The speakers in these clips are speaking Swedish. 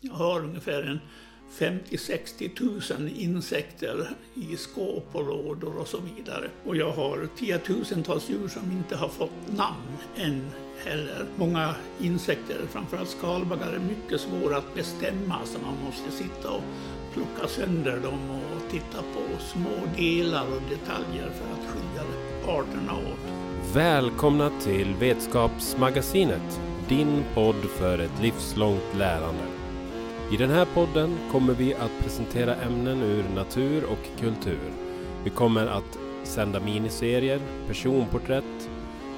Jag har ungefär en 50-60 tusen insekter i skåp och lådor och så vidare. Och jag har tiotusentals djur som inte har fått namn än heller. Många insekter, framförallt skalbaggar, är mycket svåra att bestämma så man måste sitta och plocka sönder dem och titta på små delar och detaljer för att skilja arterna åt. Välkomna till Vetskapsmagasinet, din podd för ett livslångt lärande. I den här podden kommer vi att presentera ämnen ur natur och kultur. Vi kommer att sända miniserier, personporträtt,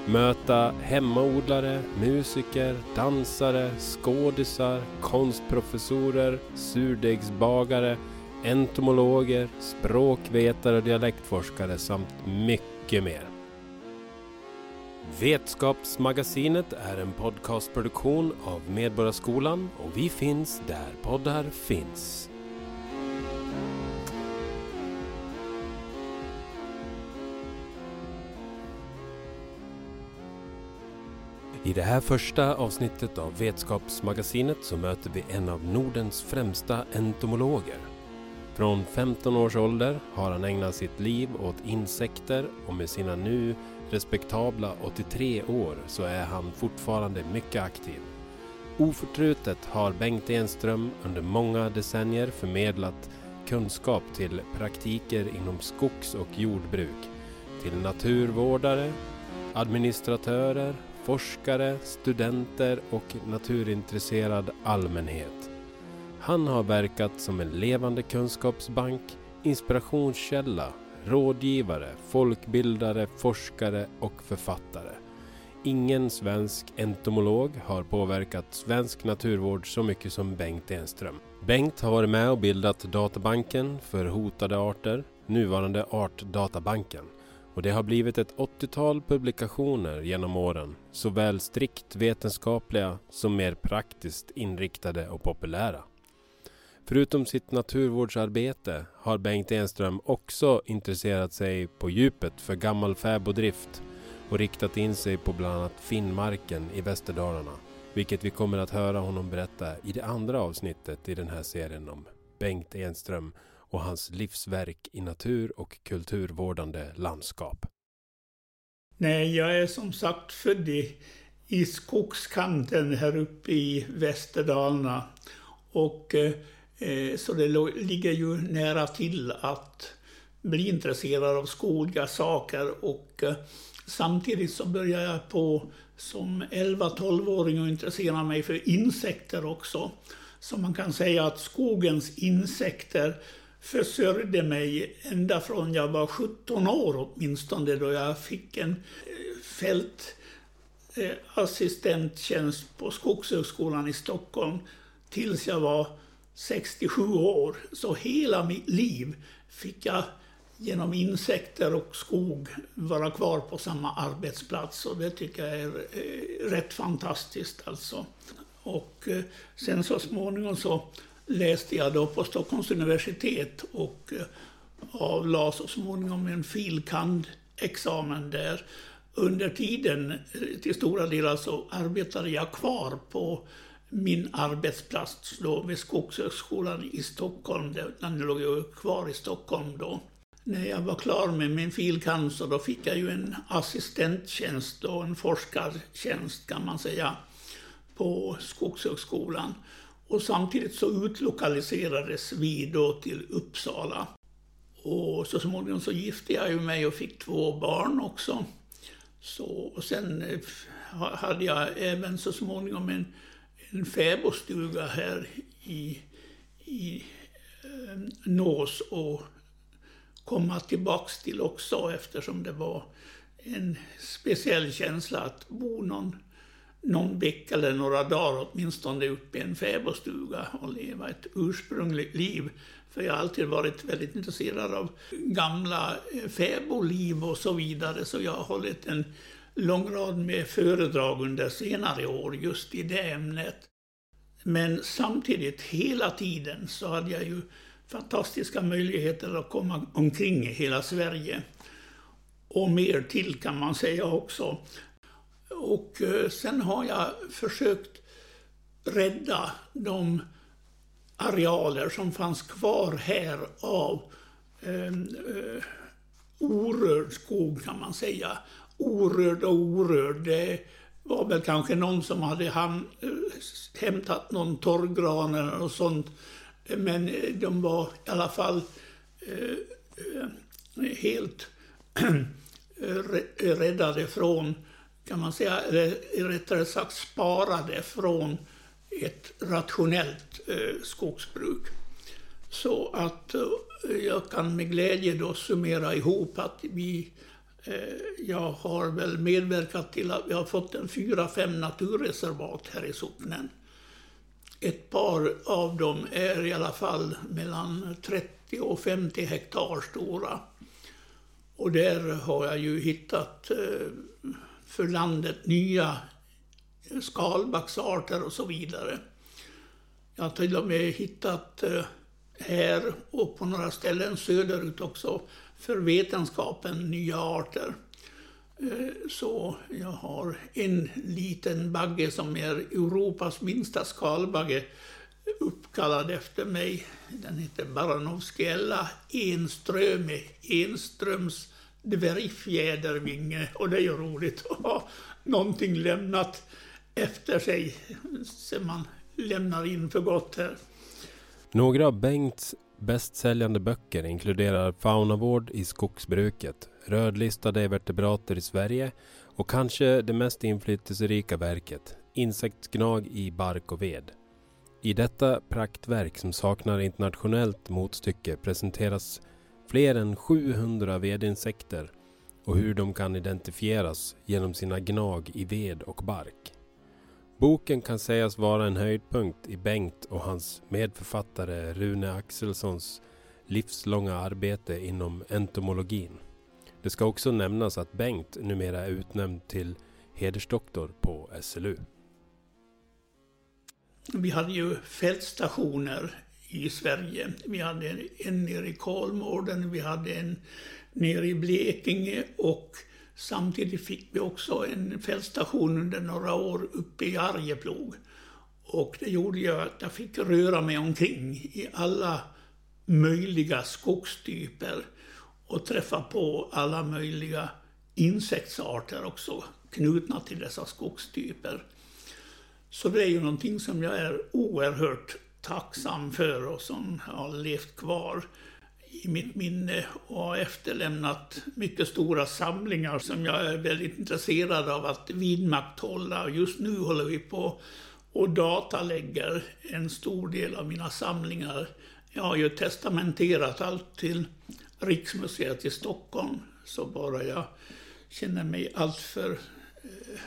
möta hemmaodlare, musiker, dansare, skådisar, konstprofessorer, surdegsbagare, entomologer, språkvetare och dialektforskare samt mycket mer. Vetskapsmagasinet är en podcastproduktion av Medborgarskolan och vi finns där poddar finns. I det här första avsnittet av Vetskapsmagasinet så möter vi en av Nordens främsta entomologer. Från 15 års ålder har han ägnat sitt liv åt insekter och med sina nu respektabla 83 år så är han fortfarande mycket aktiv. Oförtrutet har Bengt Enström under många decennier förmedlat kunskap till praktiker inom skogs och jordbruk, till naturvårdare, administratörer, forskare, studenter och naturintresserad allmänhet. Han har verkat som en levande kunskapsbank, inspirationskälla rådgivare, folkbildare, forskare och författare. Ingen svensk entomolog har påverkat svensk naturvård så mycket som Bengt Enström. Bengt har varit med och bildat databanken för hotade arter, nuvarande Artdatabanken. Och det har blivit ett 80-tal publikationer genom åren, såväl strikt vetenskapliga som mer praktiskt inriktade och populära. Förutom sitt naturvårdsarbete har Bengt Enström också intresserat sig på djupet för gammal fäboddrift och riktat in sig på bland annat Finnmarken i Västerdalarna. Vilket vi kommer att höra honom berätta i det andra avsnittet i den här serien om Bengt Enström och hans livsverk i natur och kulturvårdande landskap. Nej, jag är som sagt född i, i skogskanten här uppe i Västerdalarna. Och Eh, Eh, så det ligger ju nära till att bli intresserad av skogliga saker och eh, samtidigt så började jag på som 11-12-åring att intressera mig för insekter också. Så man kan säga att skogens insekter försörjde mig ända från jag var 17 år åtminstone då jag fick en eh, fältassistenttjänst på Skogshögskolan i Stockholm tills jag var 67 år. Så hela mitt liv fick jag genom insekter och skog vara kvar på samma arbetsplats. Och det tycker jag är eh, rätt fantastiskt alltså. Och eh, sen så småningom så läste jag då på Stockholms universitet och eh, avlade så småningom en filkand-examen där. Under tiden, eh, till stora delar, så arbetade jag kvar på min arbetsplats då vid Skogshögskolan i Stockholm. Den låg ju kvar i Stockholm då. När jag var klar med min filcancer då fick jag ju en assistenttjänst och en forskartjänst kan man säga på Skogshögskolan. Och samtidigt så utlokaliserades vi då till Uppsala. Och så småningom så gifte jag ju mig och fick två barn också. Så, och sen eh, hade jag även så småningom en en fäbodstuga här i, i eh, Nås och komma tillbaks till också eftersom det var en speciell känsla att bo någon, någon vecka eller några dagar åtminstone uppe i en fäbodstuga och leva ett ursprungligt liv. För jag har alltid varit väldigt intresserad av gamla fäbodliv och så vidare så jag har hållit en lång rad med föredrag under senare år just i det ämnet. Men samtidigt, hela tiden, så hade jag ju fantastiska möjligheter att komma omkring i hela Sverige. Och mer till kan man säga också. Och eh, sen har jag försökt rädda de arealer som fanns kvar här av ehm, eh, orörd skog kan man säga. Orörd och orörd. Det var väl kanske någon som hade ham, eh, hämtat någon torrgran eller något sånt. Men eh, de var i alla fall eh, eh helt räddade från, kan man säga, eller rättare sagt sparade från ett rationellt eh, skogsbruk. Så att eh, jag kan med glädje då summera ihop att vi eh, jag har väl medverkat till att vi har fått en fyra, fem naturreservat här i socknen. Ett par av dem är i alla fall mellan 30 och 50 hektar stora. Och där har jag ju hittat eh, för landet nya skalbaggsarter och så vidare. Jag har till och med hittat eh, här och på några ställen söderut också för vetenskapen nya arter. Eh, så jag har en liten bagge som är Europas minsta skalbagge uppkallad efter mig. Den heter Baranovskiella enströme, enströms dvärgfjädervinge. Och det är ju roligt att ha någonting lämnat efter sig sen man lämnar in för gott här. Några av Bengts bästsäljande böcker inkluderar Faunavård i skogsbruket, Rödlistade vertebrater i Sverige och kanske det mest inflytelserika verket, Insektsgnag i bark och ved. I detta praktverk som saknar internationellt motstycke presenteras fler än 700 vedinsekter och hur de kan identifieras genom sina gnag i ved och bark. Boken kan sägas vara en höjdpunkt i Bengt och hans medförfattare Rune Axelssons livslånga arbete inom entomologin. Det ska också nämnas att Bengt numera är utnämnd till hedersdoktor på SLU. Vi hade ju fältstationer i Sverige. Vi hade en nere i Kolmården, vi hade en nere i Blekinge och samtidigt fick vi också en fältstation under några år uppe i Arjeplog. Och det gjorde ju att jag fick röra mig omkring i alla möjliga skogstyper och träffa på alla möjliga insektsarter också knutna till dessa skogstyper. Så det är ju någonting som jag är oerhört tacksam för och som har levt kvar i mitt minne och har efterlämnat mycket stora samlingar som jag är väldigt intresserad av att vidmakthålla. Just nu håller vi på och datalägger en stor del av mina samlingar. Jag har ju testamenterat allt till Riksmuseet i Stockholm, så bara jag känner mig alltför eh,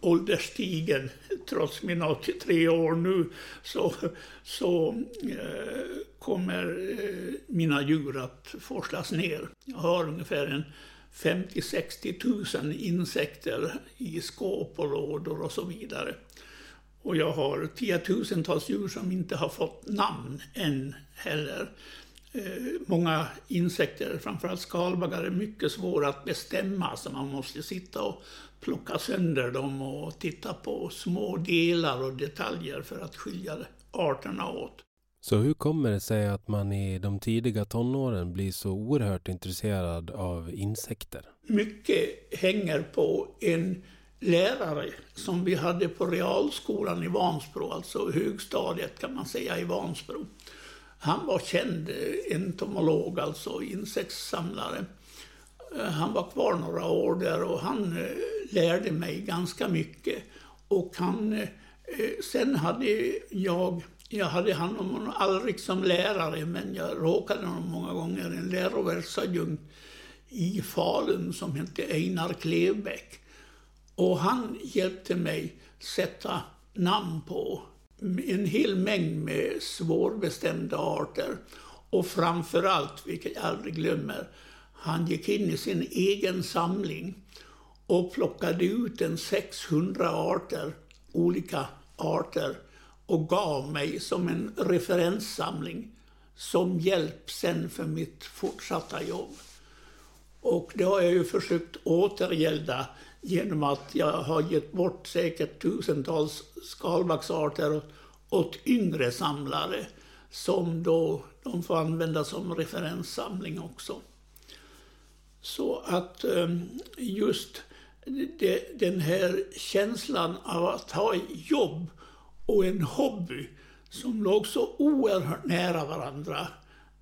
ålderstigen, trots mina 83 år nu, så, så eh, kommer eh, mina djur att forslas ner. Jag har ungefär en 50-60 000 insekter i skåp och lådor och så vidare. Och jag har tiotusentals djur som inte har fått namn än heller. Eh, många insekter, framförallt skalbaggar, är mycket svåra att bestämma så man måste sitta och plocka sönder dem och titta på små delar och detaljer för att skilja arterna åt. Så hur kommer det sig att man i de tidiga tonåren blir så oerhört intresserad av insekter? Mycket hänger på en lärare som vi hade på realskolan i Vansbro, alltså högstadiet kan man säga i Vansbro. Han var känd eh, entomolog, alltså insektssamlare. Eh, han var kvar några år där och han eh, lärde mig ganska mycket. Och han, sen hade jag, jag hade hand om honom aldrig som lärare, men jag råkade honom många gånger, en läroverksadjunkt i Falun som hette Einar Klevbäck. Och han hjälpte mig sätta namn på en hel mängd med svårbestämda arter. Och framför allt, vilket jag aldrig glömmer, han gick in i sin egen samling och plockade ut en 600 arter, olika arter och gav mig som en referenssamling som hjälp sen för mitt fortsatta jobb. Och det har jag ju försökt återgälda genom att jag har gett bort säkert tusentals skalbaggsarter åt yngre samlare som då de får använda som referenssamling också. Så att ehm, just det, den här känslan av att ha ett jobb och en hobby som låg så oerhört nära varandra,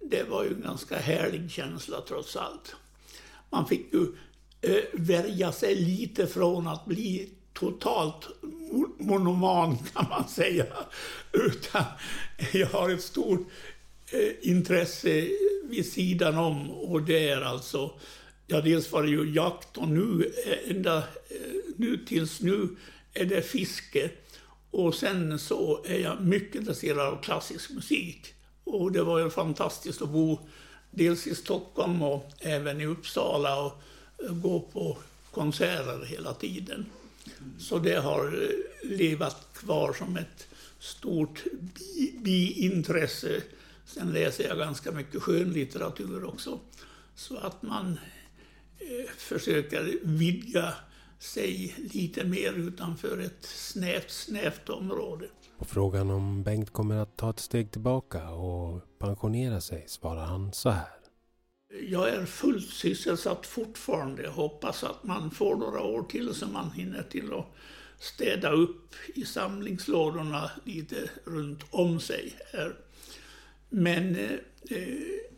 det var ju en ganska härlig känsla trots allt. Man fick ju värja sig lite från att bli totalt monoman kan man säga. Utan jag har ett stort eh, intresse vid sidan om och det är alltså, ja dels var det ju jakt och nu, eh, ända eh, nu tills nu är det fiske. Och sen så är jag mycket intresserad av klassisk musik. Och det var ju fantastiskt att bo dels i Stockholm och även i Uppsala och gå på konserter hela tiden. Så det har eh, levat kvar som ett stort biintresse. Sen läser jag ganska mycket skönlitteratur också. Så att man eh, försöker vidga sig lite mer utanför ett snävt, snävt område. På frågan om Bengt kommer att ta ett steg tillbaka och pensionera sig svarar han så här. Jag är fullt sysselsatt fortfarande. Jag hoppas att man får några år till så man hinner till att städa upp i samlingslådorna lite runt om sig här. Men eh,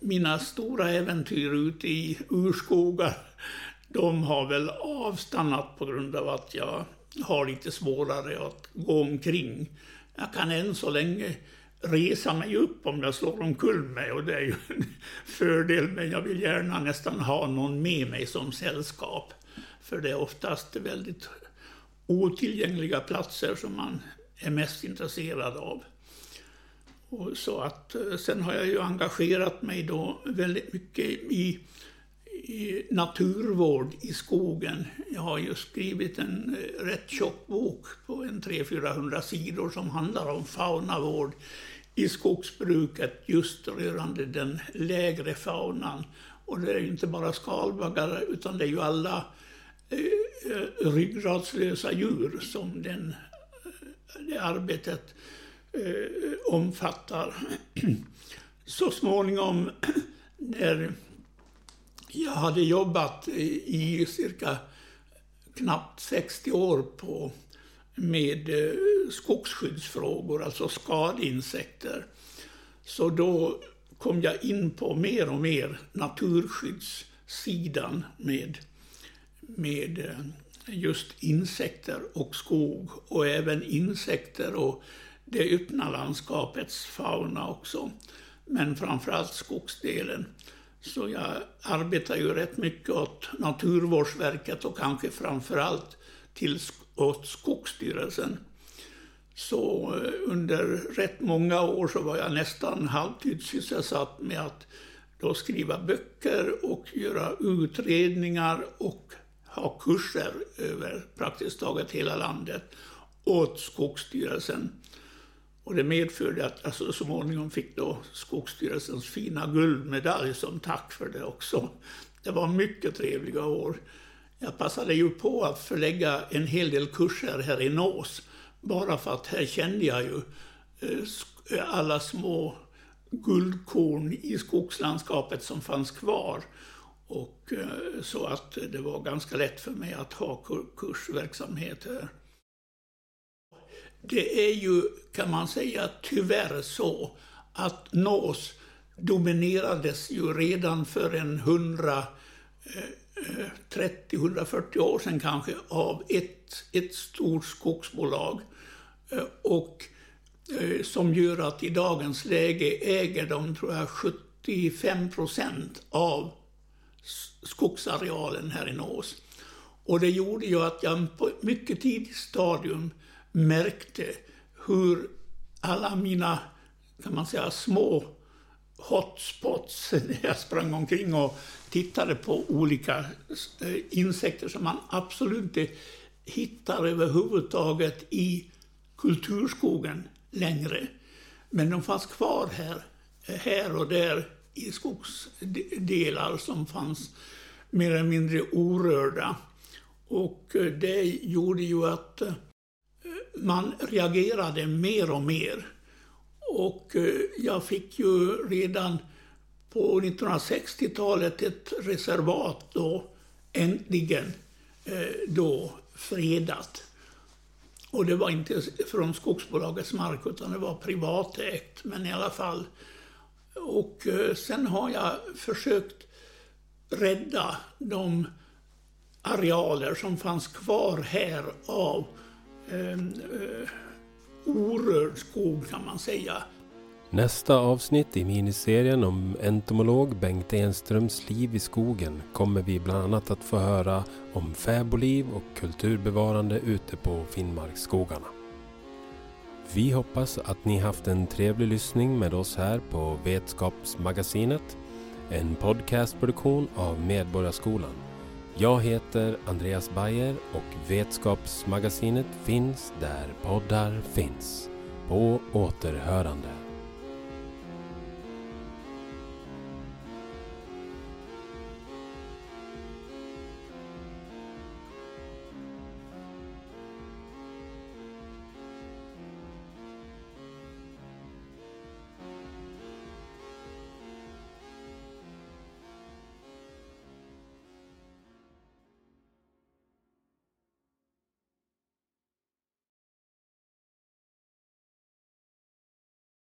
mina stora äventyr ute i urskogar, de har väl avstannat på grund av att jag har lite svårare att gå omkring. Jag kan än så länge resa mig upp om jag slår omkull mig och det är ju en fördel men jag vill gärna nästan ha någon med mig som sällskap. För det är oftast väldigt otillgängliga platser som man är mest intresserad av. Och så att, eh, sen har jag ju engagerat mig då väldigt mycket i, i naturvård i skogen. Jag har ju skrivit en eh, rätt tjock bok på en 300-400 sidor som handlar om faunavård i skogsbruket just rörande den lägre faunan. Och det är ju inte bara skalbaggar utan det är ju alla eh, ryggradslösa djur som den, eh, det arbetet eh, omfattar. Så småningom när jag hade jobbat i cirka knappt 60 år på med eh, skogsskyddsfrågor, alltså skadeinsekter. Så då kom jag in på mer och mer naturskyddssidan med, med eh, just insekter och skog och även insekter och det öppna landskapets fauna också. Men framförallt skogsdelen. Så jag arbetar ju rätt mycket åt Naturvårdsverket och kanske framförallt till åt Skogsstyrelsen. Så eh, under rätt många år så var jag nästan halvtidssysselsatt med att då skriva böcker och göra utredningar och ha kurser över praktiskt taget hela landet åt Skogsstyrelsen. Och det medförde att jag så småningom fick då Skogsstyrelsens fina guldmedalj som tack för det också. Det var mycket trevliga år. Jag passade ju på att förlägga en hel del kurser här i Nås. Bara för att här kände jag ju eh, alla små guldkorn i skogslandskapet som fanns kvar. Och eh, så att det var ganska lätt för mig att ha kursverksamhet här. Det är ju, kan man säga, tyvärr så att Nås dominerades ju redan för en hundra eh, Eh, 30-140 år sedan kanske av ett, ett stort skogsbolag. Eh, och eh, som gör att i dagens läge äger de, tror jag, 75 procent av skogsarealen här i Nås. Och det gjorde ju att jag på ett mycket tidigt stadium märkte hur alla mina, kan man säga, små hotspots jag sprang omkring och tittade på olika eh, insekter som man absolut inte hittar överhuvudtaget i kulturskogen längre. Men de fanns kvar här, här och där i skogsdelar som fanns mer eller mindre orörda. Och eh, det gjorde ju att eh, man reagerade mer och mer och eh, jag fick ju redan på 1960-talet ett reservat då äntligen eh, då fredat. Och det var inte från skogsbolagets mark utan det var privatägt, men i alla fall. Och eh, sen har jag försökt rädda de arealer som fanns kvar här av eh, orörd skog kan man säga. Nästa avsnitt i miniserien om entomolog Bengt Enströms liv i skogen kommer vi bland annat att få höra om fäbodliv och kulturbevarande ute på Finnmarksskogarna. Vi hoppas att ni haft en trevlig lyssning med oss här på Vetskapsmagasinet, en podcastproduktion av Medborgarskolan. Jag heter Andreas Bayer och Vetskapsmagasinet finns där poddar finns. På återhörande.